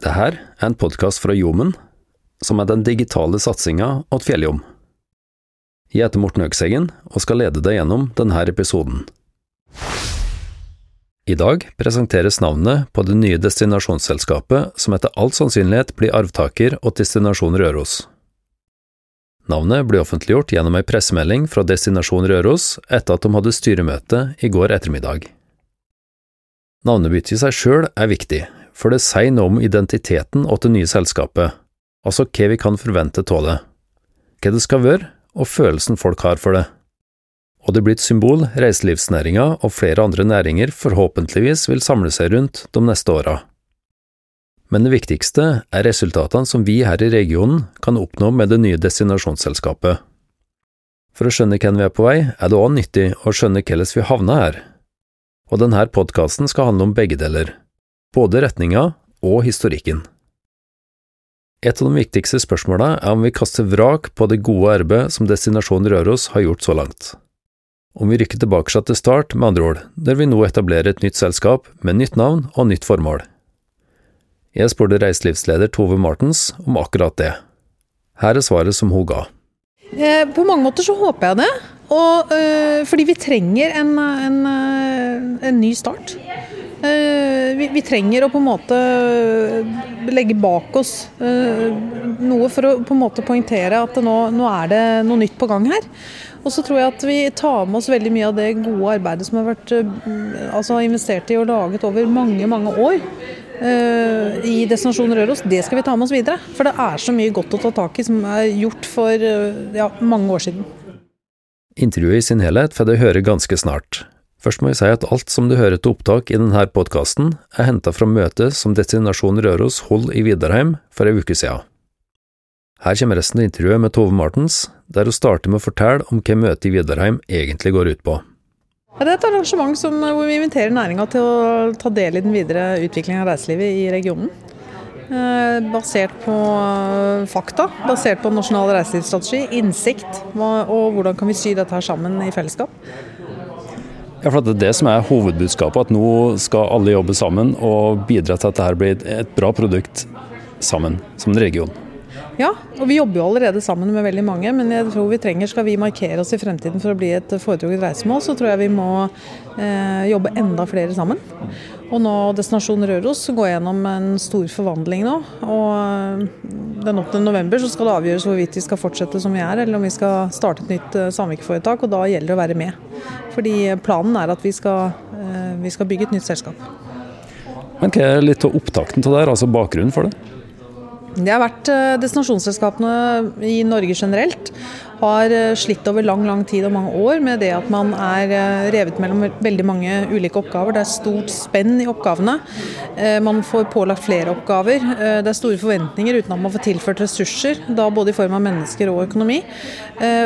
Det her er en podkast fra Jomen, som er den digitale satsinga åt Fjelljom. Jeg heter Morten Økseggen og skal lede deg gjennom denne episoden. I dag presenteres navnet på det nye destinasjonsselskapet som etter all sannsynlighet blir arvtaker åt Destinasjon Røros. Navnet ble offentliggjort gjennom ei pressemelding fra Destinasjon Røros etter at de hadde styremøte i går ettermiddag. Navnebyttet i seg sjøl er viktig, for det sier noe om identiteten til det nye selskapet, altså hva vi kan forvente av det, hva det skal være og følelsen folk har for det. Og det blir et symbol reiselivsnæringa og flere andre næringer forhåpentligvis vil samle seg rundt de neste åra. Men det viktigste er resultatene som vi her i regionen kan oppnå med det nye destinasjonsselskapet. For å skjønne hvem vi er på vei, er det òg nyttig å skjønne hvordan vi havna her. Og denne podkasten skal handle om begge deler, både retninga og historikken. Et av de viktigste spørsmåla er om vi kaster vrak på det gode arbeidet som destinasjonen Røros har gjort så langt. Om vi rykker tilbake til start, med andre ord, der vi nå etablerer et nytt selskap med nytt navn og nytt formål. Jeg spurte reiselivsleder Tove Martens om akkurat det. Her er svaret som hun ga. Eh, på mange måter så håper jeg det. Og, øh, fordi vi trenger en, en, eh, en ny start. Uh, vi, vi, trenger å på en måte legge bak oss uh, noe for å på en måte poengtere at nå, nå, er det noe nytt på gang her. Og så tror jeg at vi tar med oss veldig mye av det gode arbeidet som har vært altså investert i og laget over mange, mange år i Destinasjon Røros. Det skal vi ta med oss videre. For det er så mye godt å ta tak i som er gjort for ja, mange år siden. Intervjuet i sin helhet får du høre ganske snart. Først må jeg si at alt som du hører til opptak i denne podkasten, er henta fra møtet som Destinasjon Røros holdt i Vidarheim for ei uke siden. Her kommer resten av intervjuet med Tove Martens, der hun starter med å fortelle om hva møtet i Vidarheim egentlig går ut på. Ja, det er et arrangement som, hvor vi inviterer næringa til å ta del i den videre utviklingen av reiselivet i regionen. Eh, basert på fakta, basert på nasjonal reiselivsstrategi, innsikt og hvordan kan vi sy dette her sammen i fellesskap. Ja, for Det er det som er hovedbudskapet, at nå skal alle jobbe sammen og bidra til at dette blir et bra produkt sammen, som en region. Ja, og vi jobber jo allerede sammen med veldig mange, men jeg tror vi trenger, skal vi markere oss i fremtiden for å bli et foretrukket reisemål, så tror jeg vi må eh, jobbe enda flere sammen. Og nå Destinasjon Røros går gjennom en stor forvandling nå. Og eh, den 8. november så skal det avgjøres hvorvidt vi skal fortsette som vi er, eller om vi skal starte et nytt eh, samvirkeforetak, og da gjelder det å være med. Fordi planen er at vi skal, eh, vi skal bygge et nytt selskap. Men hva er litt av opptakten til det, altså bakgrunnen for det? Det har vært eh, Destinasjonsselskapene i Norge generelt har eh, slitt over lang lang tid og mange år med det at man er eh, revet mellom veldig mange ulike oppgaver. Det er stort spenn i oppgavene. Man får pålagt flere oppgaver. Det er store forventninger uten at man får tilført ressurser, da både i form av mennesker og økonomi.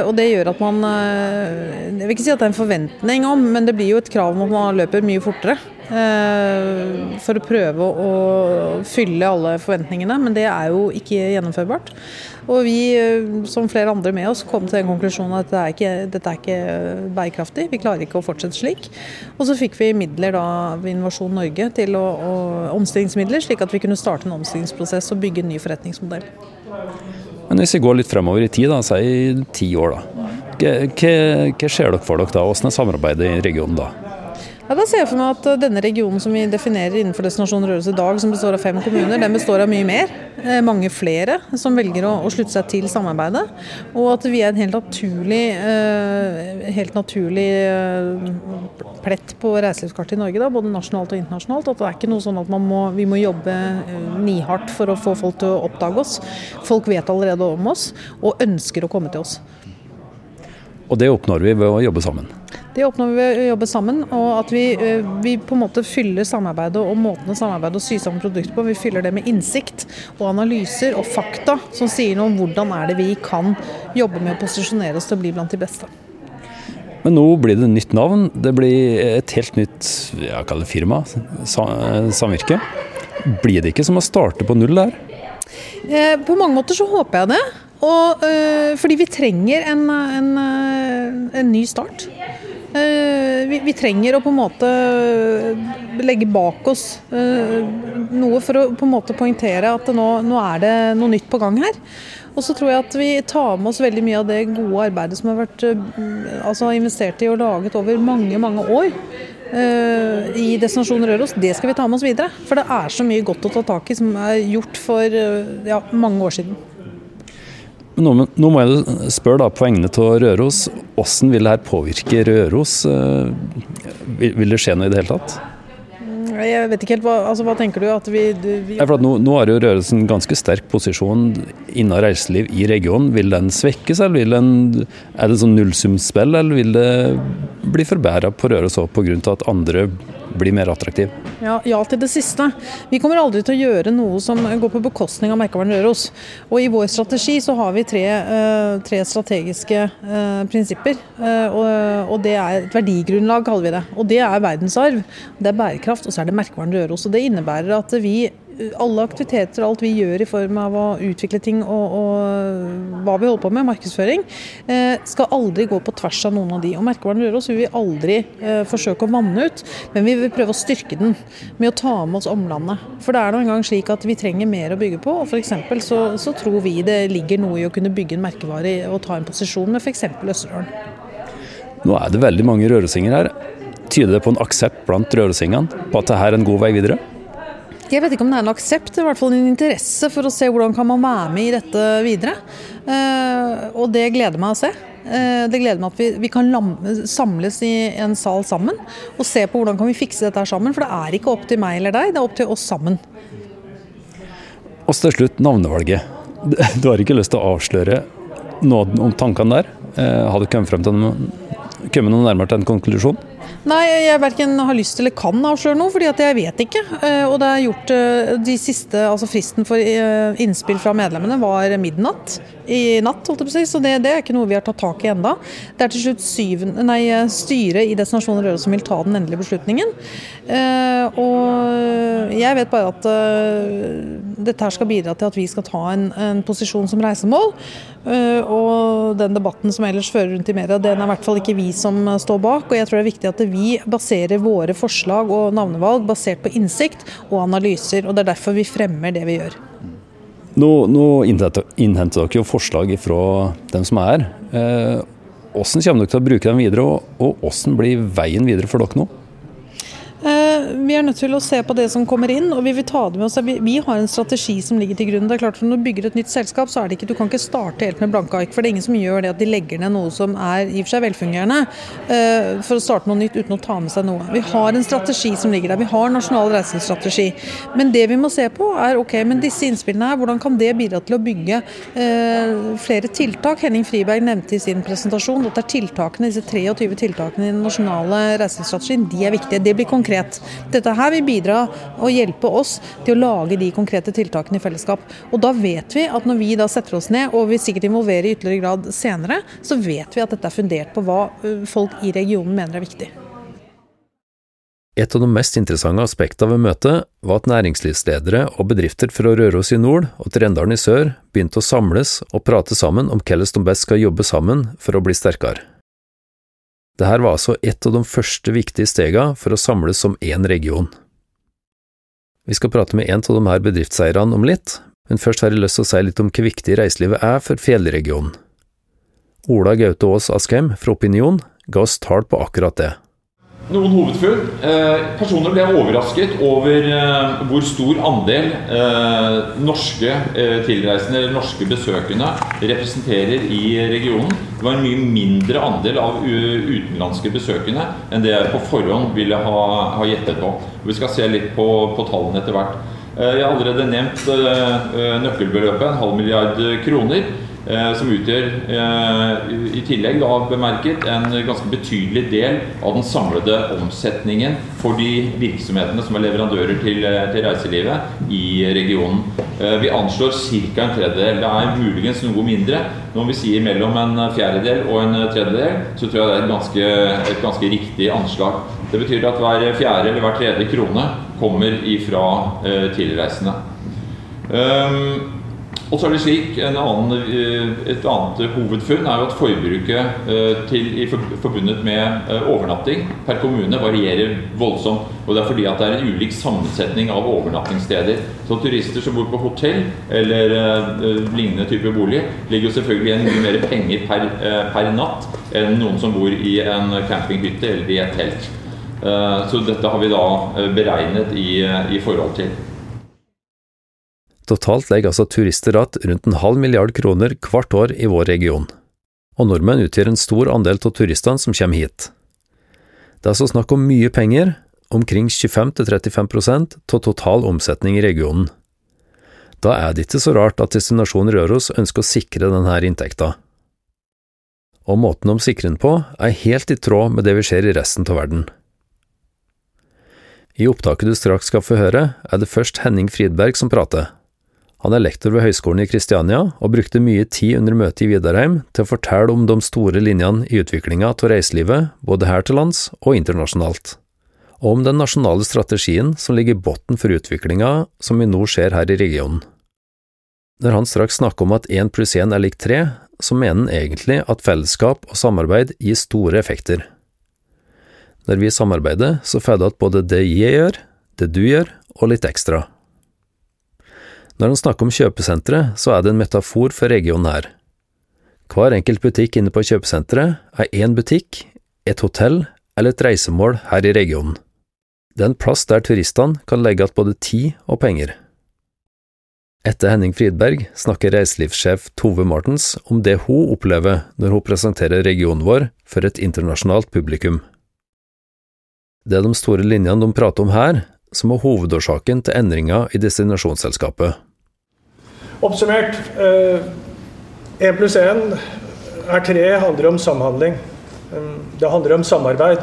Og det gjør at man Jeg vil ikke si at det er en forventning om, men det blir jo et krav om at man løper mye fortere. Eh, for å prøve å fylle alle forventningene, men det er jo ikke gjennomførbart. Og vi, eh, som flere andre med oss, kom til den konklusjonen at dette er ikke, dette er ikke bærekraftig. Vi klarer ikke å fortsette slik. Og så fikk vi midler da ved Innovasjon Norge til å, å, omstillingsmidler, slik at vi kunne starte en omstillingsprosess og bygge en ny forretningsmodell. Men hvis vi går litt fremover i tid, da, si ti år, da. Hva, hva skjer dere for dere da? Hvordan er samarbeidet i regionen da? Ja, da ser jeg for meg at eh, denne regionen som vi definerer innenfor Destinasjon Røros i dag, som består av fem kommuner, den består av mye mer. Eh, mange flere som velger å, slutte seg til samarbeidet. Og at vi er en helt naturlig, uh, helt naturlig plett på reiselivskartet i Norge, da, både nasjonalt og internasjonalt. At det er ikke noe sånn at må, vi må jobbe nihardt for å få folk til å oppdage oss. Folk vet allerede om oss og ønsker å komme til oss. Og det oppnår vi ved å jobbe sammen? Det oppnår vi ved å jobbe sammen, og at vi, eh, vi, på en måte fyller samarbeidet og måten å samarbeide og sy sammen produkter på. Vi fyller det med innsikt og analyser og fakta som sier noe om hvordan er det vi kan jobbe med å posisjonere oss til å bli blant de beste. Men nå blir det nytt navn. Det blir et helt nytt jeg kaller det firma, samvirke. Blir det ikke som å starte på null der? Eh, på mange måter så håper jeg det. Og, fordi vi trenger en, en, en ny start. Eh, vi, vi, trenger å på en måte legge bak oss noe for å på en måte poengtere at nå, nå er det noe nytt på gang her. Og så tror jeg at vi tar med oss veldig mye av det gode arbeidet som har vært altså investert i og laget over mange, mange år i Destinasjon Røros. Det skal vi ta med oss videre. For det er så mye godt å ta tak i som er gjort for ja, mange år siden. Nå, nå, må jeg spørre da, på vegne av Røros, hvordan vil dette påvirke Røros? Eh, vil, vil, det skje noe i det hele tatt? Mm, jeg vet ikke helt, Hva, altså, hva tenker du? At vi, vi... Ja, nå, nå har jo Røros en ganske sterk posisjon innen reiseliv i regionen. Vil den svekkes, eller vil den, er det sånn nullsumspill, eller vil det bli forbedra på Røros òg pga. at andre bli mer attraktiv? Ja, ja, til det siste. Vi kommer aldri til å gjøre noe som går på bekostning av merkevaren Røros. Og I vår strategi så har vi tre, uh, tre strategiske uh, prinsipper. Og, og, Det er et verdigrunnlag, kaller vi det. Og Det er verdensarv, det er bærekraft og så er det merkevaren Røros. Og Det innebærer at vi alle aktiviteter og alt vi gjør i form av å utvikle ting og, og hva vi holder på med, markedsføring, eh, skal aldri gå på tvers av noen av de. Og Merkevaren Røros vil vi aldri eh, forsøke å vanne ut, men vi vil prøve å styrke den med å ta med oss omlandet. For det er nå engang slik at vi trenger mer å bygge på. og F.eks. Så, så tror vi det ligger noe i å kunne bygge en merkevare og ta en posisjon med f.eks. Østerdalen. Nå er det veldig mange rørosinger her. Tyder det på en aksept blant rørosingene på at dette er en god vei videre? Jeg vet ikke om det er en aksept, i hvert fall en interesse for å se hvordan kan man være med i dette videre. Uh, og det gleder meg å se. Uh, det gleder meg at vi, vi kan samles i en sal sammen og se på hvordan kan vi fikse dette sammen. For det er ikke opp til meg eller deg, det er opp til oss sammen. Og til slutt navnevalget. Du har ikke lyst til å avsløre noe om tankene der? Uh, har du kommet frem til noe, kommet noe nærmere til en konklusjon? Nei, jeg verken har lyst eller kan avsløre noe, fordi jeg vet ikke. Eh, og det er gjort eh, de siste, altså Fristen for eh, innspill fra medlemmene var midnatt i natt, holdt jeg på å si, så det, det, er ikke noe vi har tatt tak i enda. Det er til slutt syven, nei, styret i Destinasjon Røros som vil ta den endelige beslutningen. Eh, og jeg vet bare at eh, dette her skal bidra til at vi skal ta en, en posisjon som reisemål. Eh, og den debatten som ellers fører rundt i media, den er i hvert fall ikke vi som står bak. Og jeg tror det er viktig at vi baserer våre forslag og navnevalg basert på innsikt og analyser. Og det er derfor vi fremmer det vi gjør. Nå, nå innhenter, dere jo forslag fra dem som er her. Eh, hvordan kommer dere til å bruke dem videre, og, og hvordan blir veien videre for dere nå? Vi er nødt til å se på det som kommer inn, og vi vil ta det med oss. Vi, har en strategi som ligger til grunn. Det er klart for Når du bygger et nytt selskap, så er det ikke, du kan ikke starte helt med blanke ark. For det er ingen som gjør det at de legger ned noe som er i og for seg velfungerende, eh, for å starte noe nytt uten å ta med seg noe. Vi har en strategi som ligger der. Vi har nasjonal reisingsstrategi, Men det vi må se på, er ok, men disse innspillene her, hvordan kan det bidra til å bygge eh, flere tiltak? Henning Friberg nevnte i sin presentasjon at det er tiltakene, disse 23 tiltakene i den nasjonale reiselivsstrategien, de er viktige. Det blir konkret Dette her vil bidra og hjelpe oss til å lage de konkrete tiltakene i fellesskap. Og da vet vi at når vi da setter oss ned, og vi sikkert involverer i ytterligere grad senere, så vet vi at dette er fundert på hva folk i regionen mener er viktig. Et av de mest interessante aspektene ved møtet var at næringslivsledere og bedrifter fra Røros i nord og Trendalen i sør begynte å samles og prate sammen om hvordan de best skal jobbe sammen for å bli sterkere. Dette var altså et av de første viktige stegene for å samles som én region. Vi skal prate med en av de her bedriftseierne om litt, men først har jeg lyst til å si litt om hvor viktig reiselivet er for fjellregionen. Ola Gaute Aas Askheim fra Opinion ga oss tall på akkurat det. Noen hovedfunn. Eh, personer ble overrasket over eh, hvor stor andel eh, norske eh, tilreisende eller norske besøkende representerer i regionen. Det var en mye mindre andel av utenlandske besøkende enn det jeg på forhånd ville ha, ha gjettet på. Vi skal se litt på, på tallene etter hvert. Eh, jeg har allerede nevnt eh, nøkkelbeløpet, en halv milliard kroner. Eh, som utgjør, eh, i tillegg da bemerket, en ganske betydelig del av den samlede omsetningen for de virksomhetene som er leverandører til, eh, til reiselivet i regionen. Vi anslår ca. en tredjedel. Det er muligens noe mindre. Når vi sier mellom en fjerdedel og en tredjedel, så tror jeg det er et ganske, et ganske riktig anslag. Det betyr at hver fjerde eller hver tredje krone kommer ifra tilreisende. Um, Og så er det slik, annen, eh, Et annet hovedfunn er jo at forbruket eh, til, forbundet med eh, overnatting per kommune varierer voldsomt. Og Det er fordi at det er en ulik sammensetning av overnattingssteder. Så turister som bor på hotell eller lignende type bolig, ligger jo selvfølgelig igjen mye mer penger per, per, natt enn noen som bor i en campinghytte eller i et telt. Så dette har vi da beregnet i, i forhold til. Totalt legger altså turister igjen rundt en halv milliard kroner hvert år i vår region, og nordmenn utgjør en stor andel av turistene som kommer hit. Det er altså snakk om mye penger, omkring 25–35% av total omsetning i regionen. Da er det ikke så rart at destinasjonen Røros ønsker å sikre denne inntekta. Og måten de sikrer den på, er helt i tråd med det vi ser i resten av verden. I opptaket du straks skal få høre, er det først Henning Fridberg som prater. Han er lektor ved Høgskolen i Kristiania, og brukte mye tid under møtet i Vidarheim til å fortelle om de store linjene i utviklinga av reiselivet, både her til lands og internasjonalt, og om den nasjonale strategien som ligger i bunnen for utviklinga som vi nå ser her i regionen. Når han straks snakker om at én pluss én er lik tre, så mener han egentlig at fellesskap og samarbeid gir store effekter. Når vi samarbeider, så får det at både det jeg gjør, det du gjør, og litt ekstra. Når han snakker om kjøpesentre, så er det en metafor for regionen her. Hver enkelt butikk inne på kjøpesenteret er én butikk, et hotell eller et reisemål her i regionen. Det er en plass der turistene kan legge igjen både tid og penger. Etter Henning Fridberg snakker reiselivssjef Tove Martens om det hun opplever når hun presenterer regionen vår for et internasjonalt publikum. Det er de store linjene de prater om her, som er hovedårsaken til endringa i destinasjonsselskapet. Oppsummert, én eh, pluss én er tre handler om samhandling. Eh, det handler om samarbeid.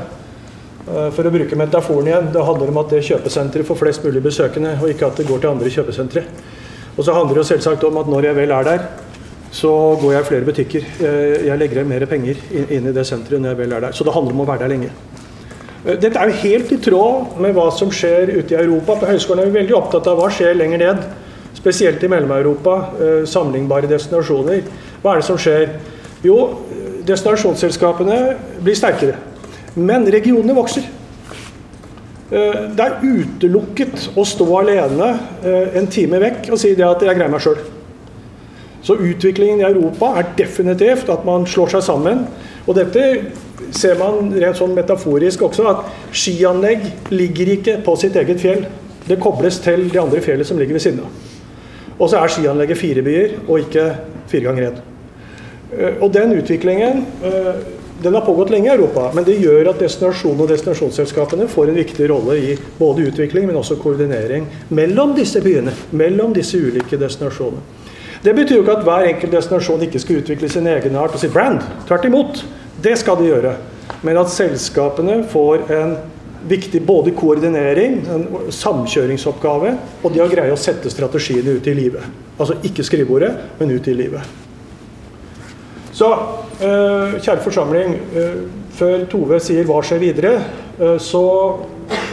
Eh, for å bruke metaforen igjen, det handler om at det kjøpesenteret får flest mulig besøkende, og ikke at det går til andre kjøpesentre. Og så handler det selvsagt om at når jeg vel er der, så går jeg i flere butikker. Jeg legger mer penger inn i det senteret når jeg vel er der. Så det handler om å være der lenge. Eh, dette er jo helt i tråd med hva som skjer ute i Europa. På høyskolen er vi veldig opptatt av hva skjer lenger ned. Spesielt i Mellom-Europa. Eh, sammenlignbare destinasjoner. Hva er det som skjer? Jo, destinasjonsselskapene blir sterkere. Men regionene vokser. Eh, det er utelukket å stå alene en time vekk og si det at jeg greier meg sjøl. Så utviklingen i Europa er definitivt at man slår seg sammen. Og dette ser man rent sånn metaforisk også at skianlegg ligger ikke på sitt eget fjell. Det kobles til de andre fjellene som ligger ved siden av. Og så er skianlegget fire byer, og ikke fire ganger én. Eh, og den utviklingen eh, den har pågått lenge i Europa, men det gjør at destinasjonene og destinasjonsselskapene får en viktig rolle i både utvikling, men også koordinering mellom disse byene. Mellom disse ulike destinasjonene. Det betyr jo ikke at hver enkelt destinasjon ikke skal utvikle sin egen art og sitt brand. Tvert imot. Det skal de gjøre. Men at selskapene får en viktig både koordinering, en samkjøringsoppgave, og det å greie å sette strategiene ut i livet. Altså ikke skrivebordet, men ut i livet. Så eh, kjære forsamling, eh, før Tove sier 'hva skjer videre', eh, så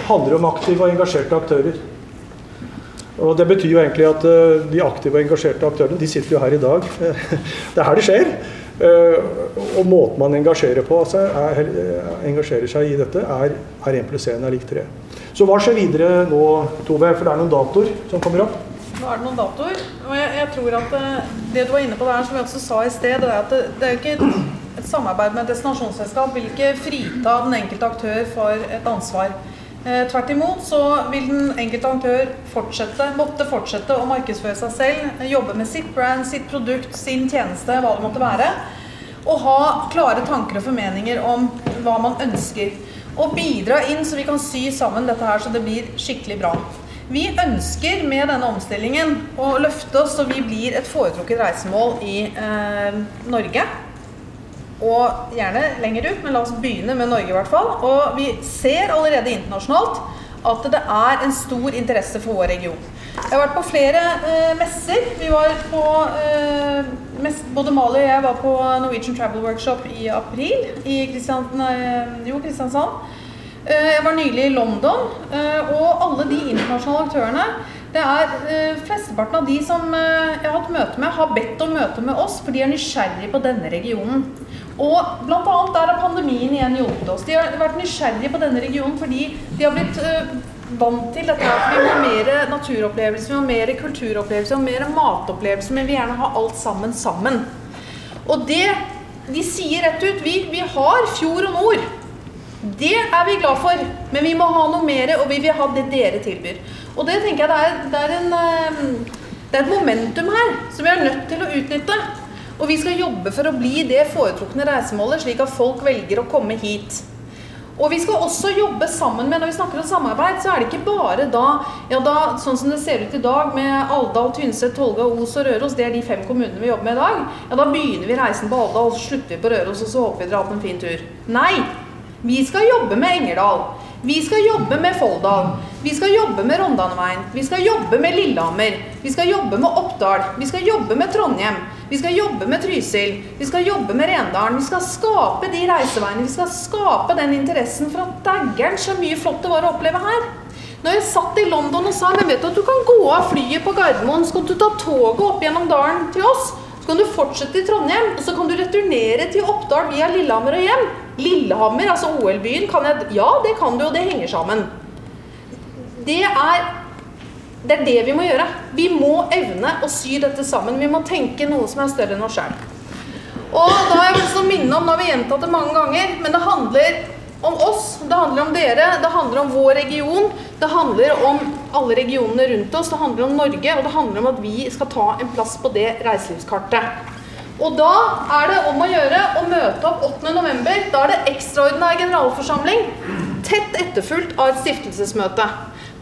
handler det om aktive og engasjerte aktører. Og Det betyr jo egentlig at de aktive og engasjerte aktørene de sitter jo her i dag. Det er her det skjer. Eh, og måten man engasjerer, på, altså er, engasjerer seg i dette, er, er 1 pluss 1 er lik 3. Så hva skjer videre nå, Tove? For det er noen datoer som kommer opp? Nå er det noen datoer. Og jeg, jeg, tror at eh, det du var inne på der, som vi også sa i sted, det er at det, det er ikke et, et samarbeid med et destinasjonsselskap vil ikke frita den enkelte aktør for et ansvar. Eh, tvert imot så vil den enkelte aktør fortsette, måtte fortsette å markedsføre seg selv, jobbe med sitt brand, sitt produkt, sin tjeneste, hva det måtte være. Og ha klare tanker og formeninger om hva man ønsker. Og bidra inn så vi kan sy sammen dette her så det blir skikkelig bra. Vi ønsker med denne omstillingen å løfte oss så vi blir et foretrukket reisemål i eh, Norge og gjerne lenger ut, men la oss begynne med Norge i hvert fall. Og vi ser allerede internasjonalt at det er en stor interesse for vår region. Jeg har vært på flere eh, messer. Vi var på eh, mest, Både Mali og jeg var på Norwegian Travel Workshop i april i Kristian, jo, Kristiansand. Eh, jeg var nylig i London, eh, og alle de internasjonale aktørene Det er eh, Flesteparten av de som eh, jeg har hatt møte med, har bedt om møte med oss, for de er nysgjerrige på denne regionen. Og annet der har pandemien igjen hjulpet oss. De har vært nysgjerrige på denne regionen fordi de har blitt øh, vant til dette at vi må ha mer naturopplevelser, vi må ha mer kulturopplevelser, mer matopplevelser, men vi vil gjerne ha alt sammen sammen. Og det de sier rett ut vi, vi har fjord og nord. Det er vi glad for, men vi må ha noe mer, og vi vil ha det dere tilbyr. Og det tenker jeg det er, det er, en, eh, det er et momentum her som vi er nødt til å utnytte. Og vi skal jobbe for å bli det foretrukne reisemålet, slik at folk velger å komme hit. Og vi skal også jobbe sammen med, Når vi snakker om samarbeid, så er det ikke bare da, ja da sånn som det ser ut i dag med Alvdal, Tynset, Tolga, Os og Røros, det er de fem kommunene vi jobber med i dag. Ja, Da begynner vi reisen på Alvdal, så slutter vi på Røros, og så håper vi dere har hatt en fin tur. Nei! Vi skal jobbe med Engerdal. Vi skal jobbe med Folldal. Vi skal jobbe med Rondaneveien. Vi skal jobbe med Lillehammer. Vi skal jobbe med Oppdal. Vi skal jobbe med Trondheim. Vi skal jobbe med Trysil. Vi skal jobbe med Rendalen. Vi skal skape de reiseveiene. Vi skal skape den interessen for at dæggeren så mye flott det var å oppleve her. Når jeg satt i London og sa men vet du at du kan gå av flyet på Gardermoen, så kan du ta toget opp gjennom dalen til oss. Så kan du fortsette i Trondheim, og så kan du returnere til Oppdal via Lillehammer og hjem. Lillehammer, altså OL-byen, kan jeg Ja, det kan du, og det henger sammen. Det er det er det vi må gjøre. Vi må evne å sy dette sammen. Vi må tenke noe som er større enn oss sjøl. Og da har jeg lyst til å minne om, nå har vi gjentatt det mange ganger, men det handler om oss, det handler om dere, det handler om vår region. Det handler om alle regionene rundt oss, det handler om Norge, og det handler om at vi skal ta en plass på det reiselivskartet. Og da er det om å gjøre å møte opp 8. november. Da er det ekstraordinær generalforsamling, tett etterfulgt av et stiftelsesmøte.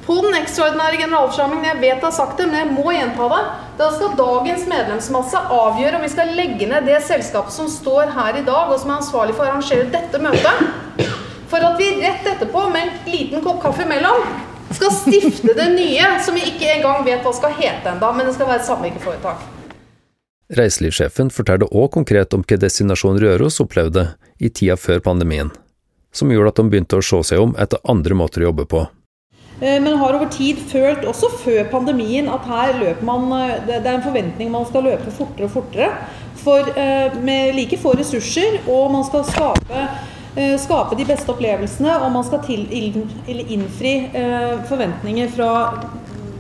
På den ekstraordinære generalforsamlingen, jeg vet jeg har sagt det, men jeg må gjenta det, da skal dagens medlemsmasse avgjøre om vi skal legge ned det selskapet som står her i dag, og som er ansvarlig for å arrangere dette møtet, for at vi rett etterpå, med en liten kopp kaffe imellom, skal stifte det nye, som vi ikke engang vet hva skal hete enda, men det skal være et samvirkeforetak. Reiselivssjefen fortalte òg konkret om hva Destinasjon Røros opplevde i tida før pandemien, som gjorde at de begynte å se seg om etter andre måter å jobbe på. Eh, men har over tid følt, også før pandemien, at her løper man eh, Det er en forventning man skal løpe fortere og fortere. For, eh, med like få ressurser, og man skal skape, skape de beste opplevelsene. Og man skal til, innfri forventninger fra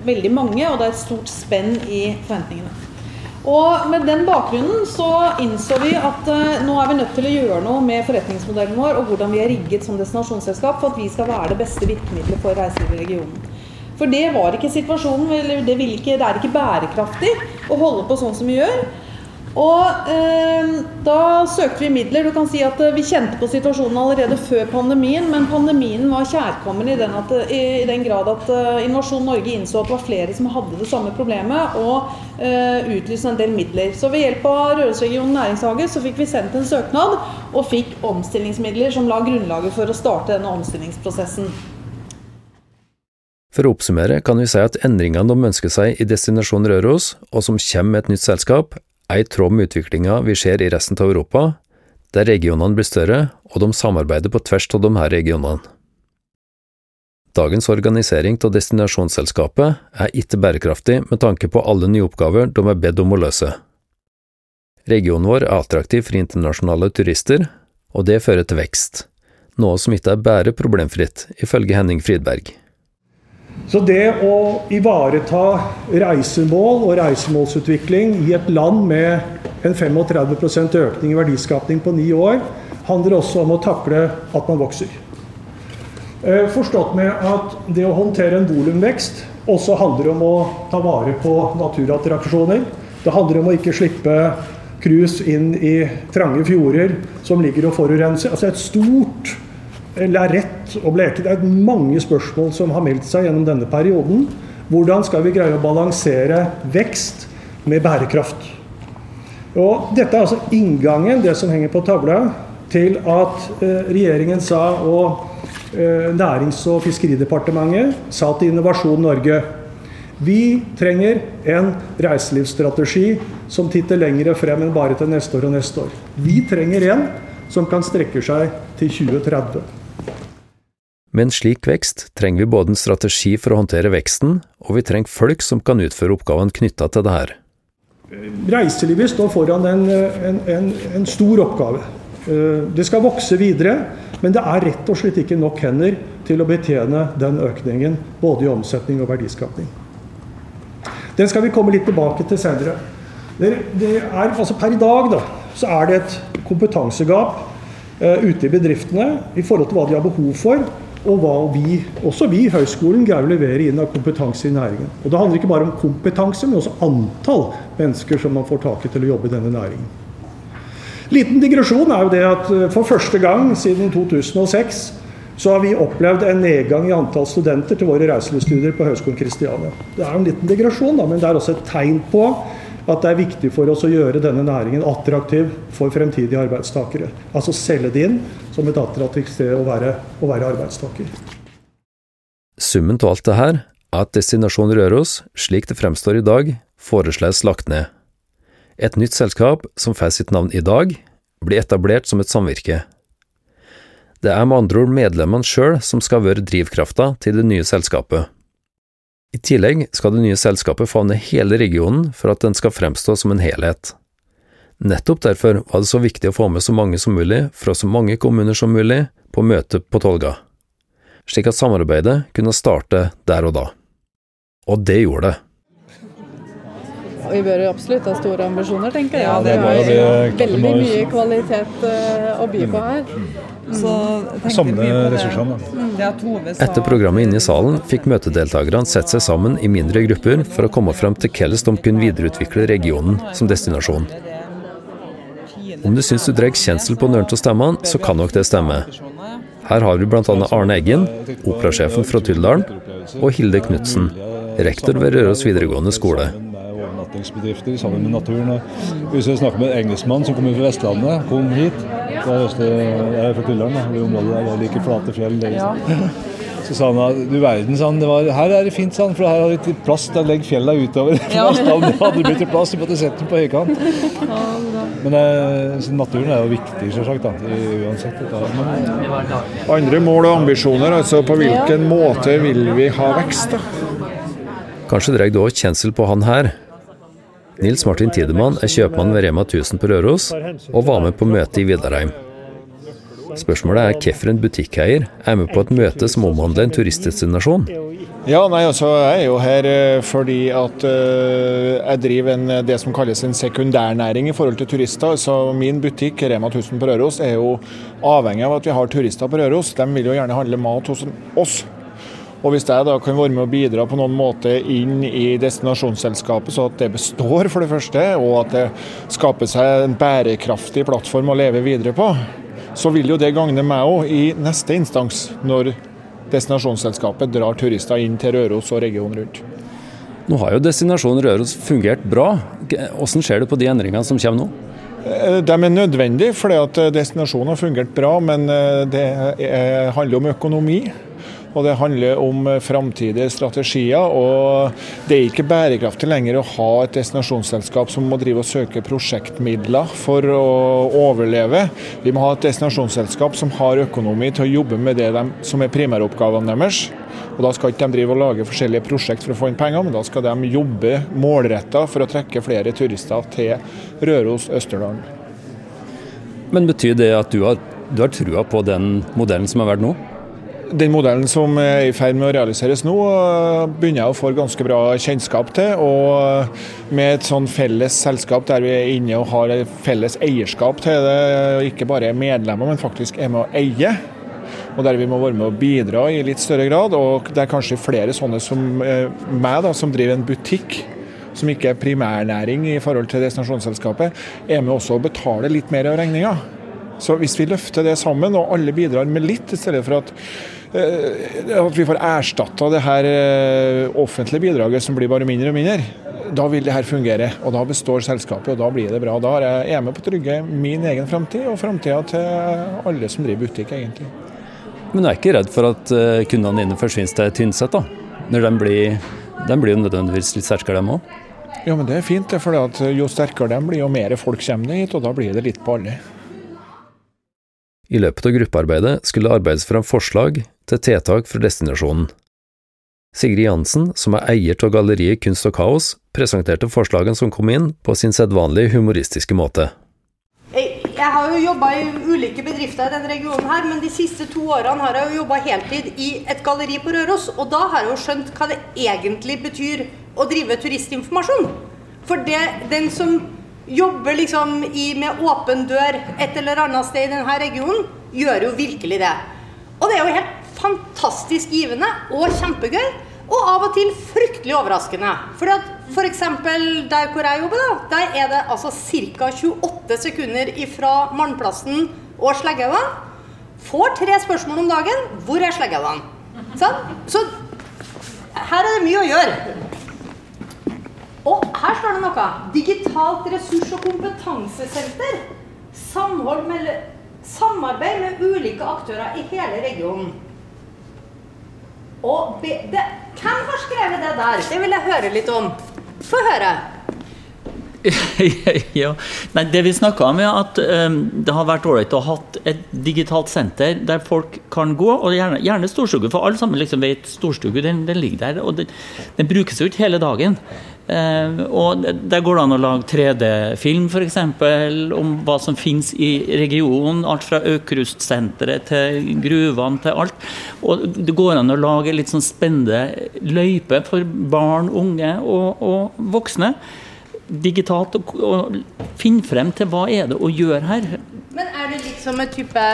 veldig mange, og det er et stort spenn i forventningene. Og med den bakgrunnen så innså vi at uh, nå er vi nødt til å gjøre noe med forretningsmodellen vår og hvordan vi er rigget som destinasjonsselskap for at vi skal være det beste virkemidlet for reiselivet i regionen. For det var ikke situasjonen, det, ikke, det er ikke bærekraftig å holde på sånn som vi gjør. Og eh, da søkte vi midler. Du kan si at eh, Vi kjente på situasjonen allerede før pandemien, men pandemien var kjærkommen i den, at, i, i den grad at uh, Innovasjon Norge innså at det var flere som hadde det samme problemet, og uh, utlyste en del midler. Så ved hjelp av Rørosregionen næringshage så fikk vi sendt en søknad, og fikk omstillingsmidler som la grunnlaget for å starte denne omstillingsprosessen. For å oppsummere kan vi si at endringene de ønsker seg i Destinasjon Røros, og som kommer med et nytt selskap, er i tråd med utviklinga vi ser i resten av Europa, der regionene blir større og de samarbeider på tvers av de her regionene. Dagens organisering av destinasjonsselskapet er ikke bærekraftig med tanke på alle nye oppgaver de er bedt om å løse. Regionen vår er attraktiv for internasjonale turister, og det fører til vekst, noe som ikke er bare problemfritt, ifølge Henning Fridberg. Så det å ivareta reisemål og reisemålsutvikling i et land med en 35% økning i verdiskapning på ni år, handler også om å takle at man vokser. Eh, forstått med at det å håndtere en volumvekst også handler om å ta vare på naturattraksjoner. Det handler om å ikke slippe cruise inn i trange fjorder som ligger og forurenser. Altså et stort lerret å bleke. Det er mange spørsmål som har meldt seg gjennom denne perioden. Hvordan skal vi greie å balansere vekst med bærekraft? Og dette er altså inngangen, det som henger på tavla, til at eh, regjeringen sa og eh, Nærings- og fiskeridepartementet sa til Innovasjon Norge vi trenger en reiselivsstrategi som titter lengre frem enn bare til neste år og neste år. Vi trenger en som kan strekke seg til 2030. Med en slik vekst trenger vi både en strategi for å håndtere veksten, og vi trenger folk som kan utføre oppgaven knytta til det her. Reiselivet står foran en, en, en, en stor oppgave. Eh, det skal vokse videre, men det er rett og slett ikke nok hender til å betjene den økningen, både i omsetning og verdiskapning. Den skal vi komme litt tilbake til senere. Det, det er, altså per i dag da, så er det et kompetansegap uh, ute i bedriftene i forhold til hva de har behov for, og hva vi, også vi i høyskolen, greier å levere inn av kompetanse i næringen. Og Det handler ikke bare om kompetanse, men også antall mennesker som man får tak i til å jobbe i denne næringen. Liten digresjon er jo det at eh, for første gang siden 2006 så har vi opplevd en nedgang i antall studenter til våre reiselivsstudier på Høgskolen Kristiania. Det er en liten digresjon, da, men det er også et tegn på at det er viktig for oss å gjøre denne næringen attraktiv for fremtidige arbeidstakere. Altså selge det inn som et attraktivt sted å være, å være arbeidstaker. Summen av alt det her er at Destinasjon Røros, slik det fremstår i dag, foreslås lagt ned. Et nytt selskap, som får sitt navn i dag, blir etablert som et samvirke. Det er med andre ord medlemmene sjøl som skal være drivkrafta til det nye selskapet. I tillegg skal det nye selskapet favne hele regionen for at den skal fremstå som en helhet. Nettopp derfor var det så viktig å få med så mange som mulig fra så mange kommuner som mulig på møtet på Tolga, slik at samarbeidet kunne starte der og da. Og det gjorde det. Vi bør absolutt ha store ambisjoner, tenker jeg. Ja, det, det jo veldig mye kvalitet uh, å by på her. Samle ressursene. da. Etter programmet inne i salen fikk møtedeltakerne sett seg sammen i mindre grupper for å komme fram til hvordan de kunne videreutvikle regionen som destinasjon. Om du syns du drar kjensel på nøren av stemmene, så kan nok det stemme. Her har vi bl.a. Arne Eggen, operasjefen fra Tyldalen, og Hilde Knutsen, rektor ved Røros videregående skole overnattingsbedrifter sammen med naturen. Og hvis jeg snakker med en engelskmann som kommer fra Vestlandet, kom hit fra Øste, Jeg er fra Tulleren, det området der, jeg liker flate fjell. Det, ja. Så sa han at du verden, sa han, det var, her er det fint, sa han, for her har vi plass til å legge fjella utover. Ja. det hadde blitt plass, vi måtte sette den på høykant. Men eh, naturen er jo viktig, selvsagt. Da, uansett. Men, Andre mål og ambisjoner, altså på hvilken måte vil vi ha vekst? da? Kanskje drar du òg kjensel på han her, Nils Martin Tidemann er kjøpmann ved Rema 1000 på Røros, og var med på møtet i Vidarheim. Spørsmålet er hvorfor en butikkeier er med på et møte som omhandler en turistdestinasjon. Ja, nei, altså Jeg er jo her uh, fordi at uh, jeg driver en, det som kalles en sekundærnæring i forhold til turister. Så Min butikk Rema 1000 på Røros er jo avhengig av at vi har turister på Røros. De vil jo gjerne handle mat hos oss. Og Hvis jeg da kan være med å bidra på noen måte inn i destinasjonsselskapet, så at det består, for det første, og at det skaper seg en bærekraftig plattform å leve videre på, så vil jo det gagne meg òg i neste instans, når destinasjonsselskapet drar turister inn til Røros og regionen rundt. Nå har jo destinasjonen Røros fungert bra. Hvordan ser du på de endringene som kommer nå? Eh, de er nødvendige, fordi at destinasjonen har fungert bra, men eh, det handler om økonomi. Og det handler om framtidige strategier. og Det er ikke bærekraftig lenger å ha et destinasjonsselskap som må drive og søke prosjektmidler for å overleve. Vi må ha et destinasjonsselskap som har økonomi til å jobbe med det de, som er primæroppgavene deres. Og Da skal ikke de drive og lage forskjellige prosjekt for å få inn penger, men da skal de jobbe målretta for å trekke flere turister til Røros, Østerdalen. Men betyr det at du har, du har trua på den modellen som har vært nå? Den modellen som er i ferd med å realiseres nå, begynner jeg å få ganske bra kjennskap til. Og med et sånn felles selskap der vi er inne og har et felles eierskap til det, ikke bare er medlemmer, men faktisk er med å eie. Og der vi må være med å bidra i litt større grad. Og det er kanskje flere sånne som eh, meg, da, som driver en butikk som ikke er primærnæring i forhold til destinasjonsselskapet, er med også å betale litt mer av regninga. Så hvis vi løfter det sammen, og alle bidrar med litt, i stedet for at Eh, at vi får erstatta det her eh, offentlige bidraget som blir bare mindre og mindre, da vil det her fungere. Og da består selskapet, og da blir det bra. Da er jeg med på å trygge min egen framtid, og framtida til alle som driver butikk, egentlig. Men du er ikke redd for at eh, kundene dine forsvinner til Tynset, da? Når de blir, de blir jo nødvendigvis litt sterkere, dem òg? Ja, men det er fint, for jo sterkere de blir, jo mer folk kommer hit, og da blir det litt på alle. I løpet av gruppearbeidet skulle det arbeides fram forslag til tiltak for destinasjonen. Sigrid Jansen, som er eier av galleriet Kunst og Kaos, presenterte forslagene som kom inn, på sin sedvanlige humoristiske måte. Jeg har jo jobba i ulike bedrifter i denne regionen her, men de siste to årene har jeg jo jobba heltid i et galleri på Røros, og da har jeg jo skjønt hva det egentlig betyr å drive turistinformasjon. For det, den som jobber liksom i, med åpen dør et eller annet sted i denne regionen, gjør jo virkelig det. Og det er jo helt fantastisk givende og kjempegøy. Og av og til fryktelig overraskende. For at F.eks. der hvor jeg jobber, da, der er det altså ca. 28 sekunder fra Mannplassen og Sleggaugen. Får tre spørsmål om dagen. Hvor er Sleggaugen? Sånn? Så her er det mye å gjøre. Og her står det noe. Digitalt ressurs- og kompetansesenter. Med, samarbeid med ulike aktører i hele regionen. Og be, det, hvem har skrevet det der? Det vil jeg høre litt om. Få høre. ja. Nei, det vi snakka om, er at um, det har vært ålreit å ha et digitalt senter der folk kan gå, og gjerne, gjerne storstue. For alle sammen liksom vet storstue, den, den, ligger der. Og den, den brukes jo ikke hele dagen. Uh, og Der går det an å lage 3D-film f.eks. om hva som finnes i regionen. Alt fra Aukrustsenteret til gruvene til alt. Og Det går an å lage litt sånn spennende løyper for barn, unge og, og voksne digitalt og, og finne frem til hva er det å gjøre her. Men er det litt som et type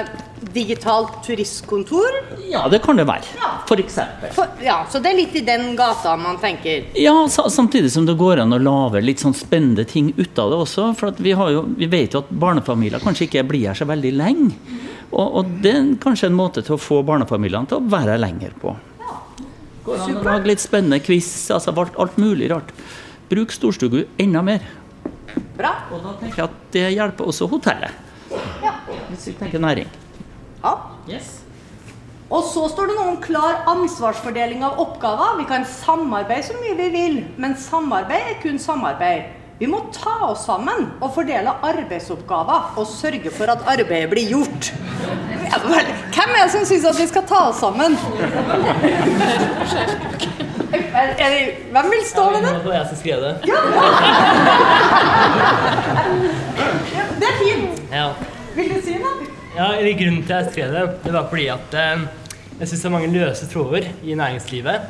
digitalt turistkontor? Ja, det kan det være. Ja. For eksempel. For, ja, så det er litt i den gata man tenker? Ja, samtidig som det går an å lage litt sånn spennende ting ut av det også. For vi, jo, vi, vet jo at barnefamilier kanskje ikke blir her så veldig lenge. Og, og, det er kanskje en måte til å få barnefamiliene til å være her lenger på. Ja. Går an å lage litt spennende quiz, altså alt, alt mulig rart. Bruk storstugu enda mer. Bra. Og da tenker jeg at det hjelper også hotellet. Ja. Hvis vi tenker næring. Ja. Yes. Og så står det noe om klar ansvarsfordeling av oppgaver. Vi kan samarbeide så mye vi vil, men samarbeid er kun samarbeid. Vi må ta oss sammen og fordele arbeidsoppgaver og sørge for at arbeidet blir gjort. Hvem er det som syns at vi skal ta oss sammen? Hvem vil stå med det? Det var jeg som skrev det. Ja. ja det er fint. Vil du si noe? Ja, Grunnen til at jeg skrev det, det var fordi at eh, jeg syns det er mange løse tråder i næringslivet.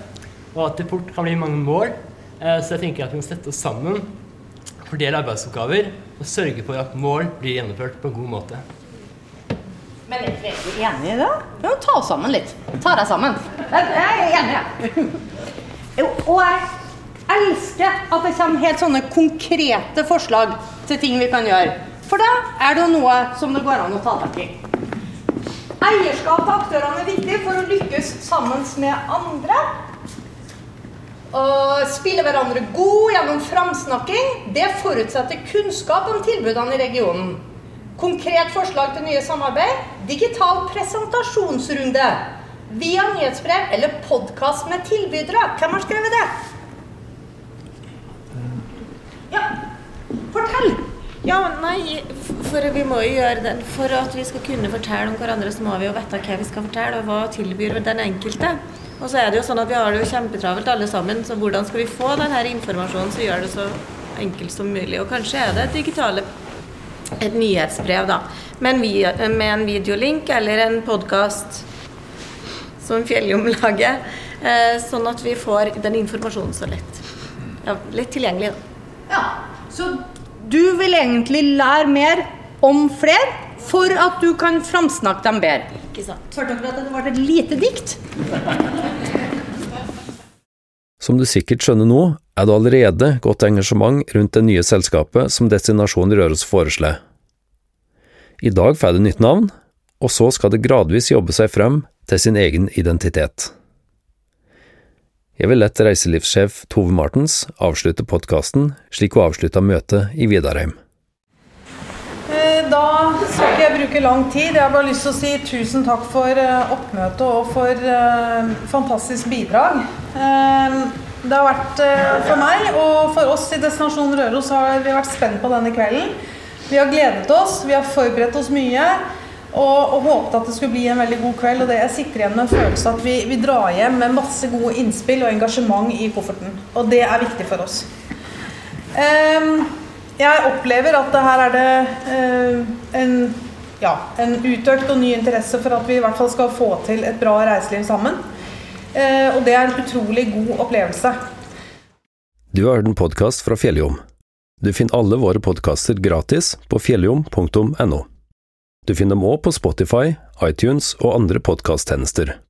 Og at det fort kan bli mange mål. Eh, så jeg tenker at vi må sette oss sammen, fordele arbeidsoppgaver og sørge for at mål blir gjennomført på en god måte. Men er dere enige i det? Må ta oss sammen litt. Ta deg sammen. Jeg er enig, jeg. Og jeg elsker at det kommer helt sånne konkrete forslag til ting vi kan gjøre. For da er det noe som det går an å ta tak i. Eierskap til aktørene er viktig for å lykkes sammen med andre. Og spille hverandre god gjennom framsnakking, det forutsetter kunnskap om tilbudene i regionen. Konkret forslag til nye samarbeid digital presentasjonsrunde. Via nyhetsbrev eller podkast med tilbydere. Hvem har skrevet det? Ja! Ja, nei, for vi må jo gjøre den For at vi skal kunne fortelle om hverandre, så må vi jo vite hva vi skal fortelle, og hva tilbyr den enkelte. Og så er det jo sånn at vi har det jo kjempetravelt alle sammen, så hvordan skal vi få denne informasjonen som gjør det så enkelt som mulig? Og kanskje er det et digitale et nyhetsbrev, da. Med en, med en videolink eller en podkast som Fjelljom lager Eh, sånn at vi får den informasjonen så lett. Ja, lett tilgjengelig, da. Ja, så du vil egentlig lære mer om flere for at du kan framsnakke dem bedre? Ikke sant. Hørte dere at det var et lite dikt? Som du sikkert skjønner nå, er det allerede godt engasjement rundt det nye selskapet som Destinasjon Røros foreslår. I dag får det nytt navn, og så skal det gradvis jobbe seg frem til sin egen identitet. Jeg vil lette reiselivssjef Tove Martens avslutte podkasten slik hun avslutta møtet i Vidarheim. Eh, da skal ikke jeg bruke lang tid. Jeg har bare lyst til å si tusen takk for eh, oppmøtet og for uh, fantastisk bidrag. Det har vært for meg og for oss i Destinasjon Røros har vi vært spent på denne kvelden. Vi har gledet oss, vi har forberedt oss mye. Og, og håpet at det skulle bli en veldig god kveld. Og det jeg sitter igjen med en følelse at vi, vi drar hjem med masse gode innspill og engasjement i kofferten. Og det er viktig for oss. Um, jeg opplever at her er det eh, en, ja, en utøkt og ny interesse for at vi i hvert fall skal få til et bra reiseliv sammen. Uh, og det er en utrolig god opplevelse. Du har hørt en podkast fra Fjelljom. Du finner alle våre podkaster gratis på fjelljom.no. Du finner dem òg på Spotify, iTunes og andre podkasttjenester.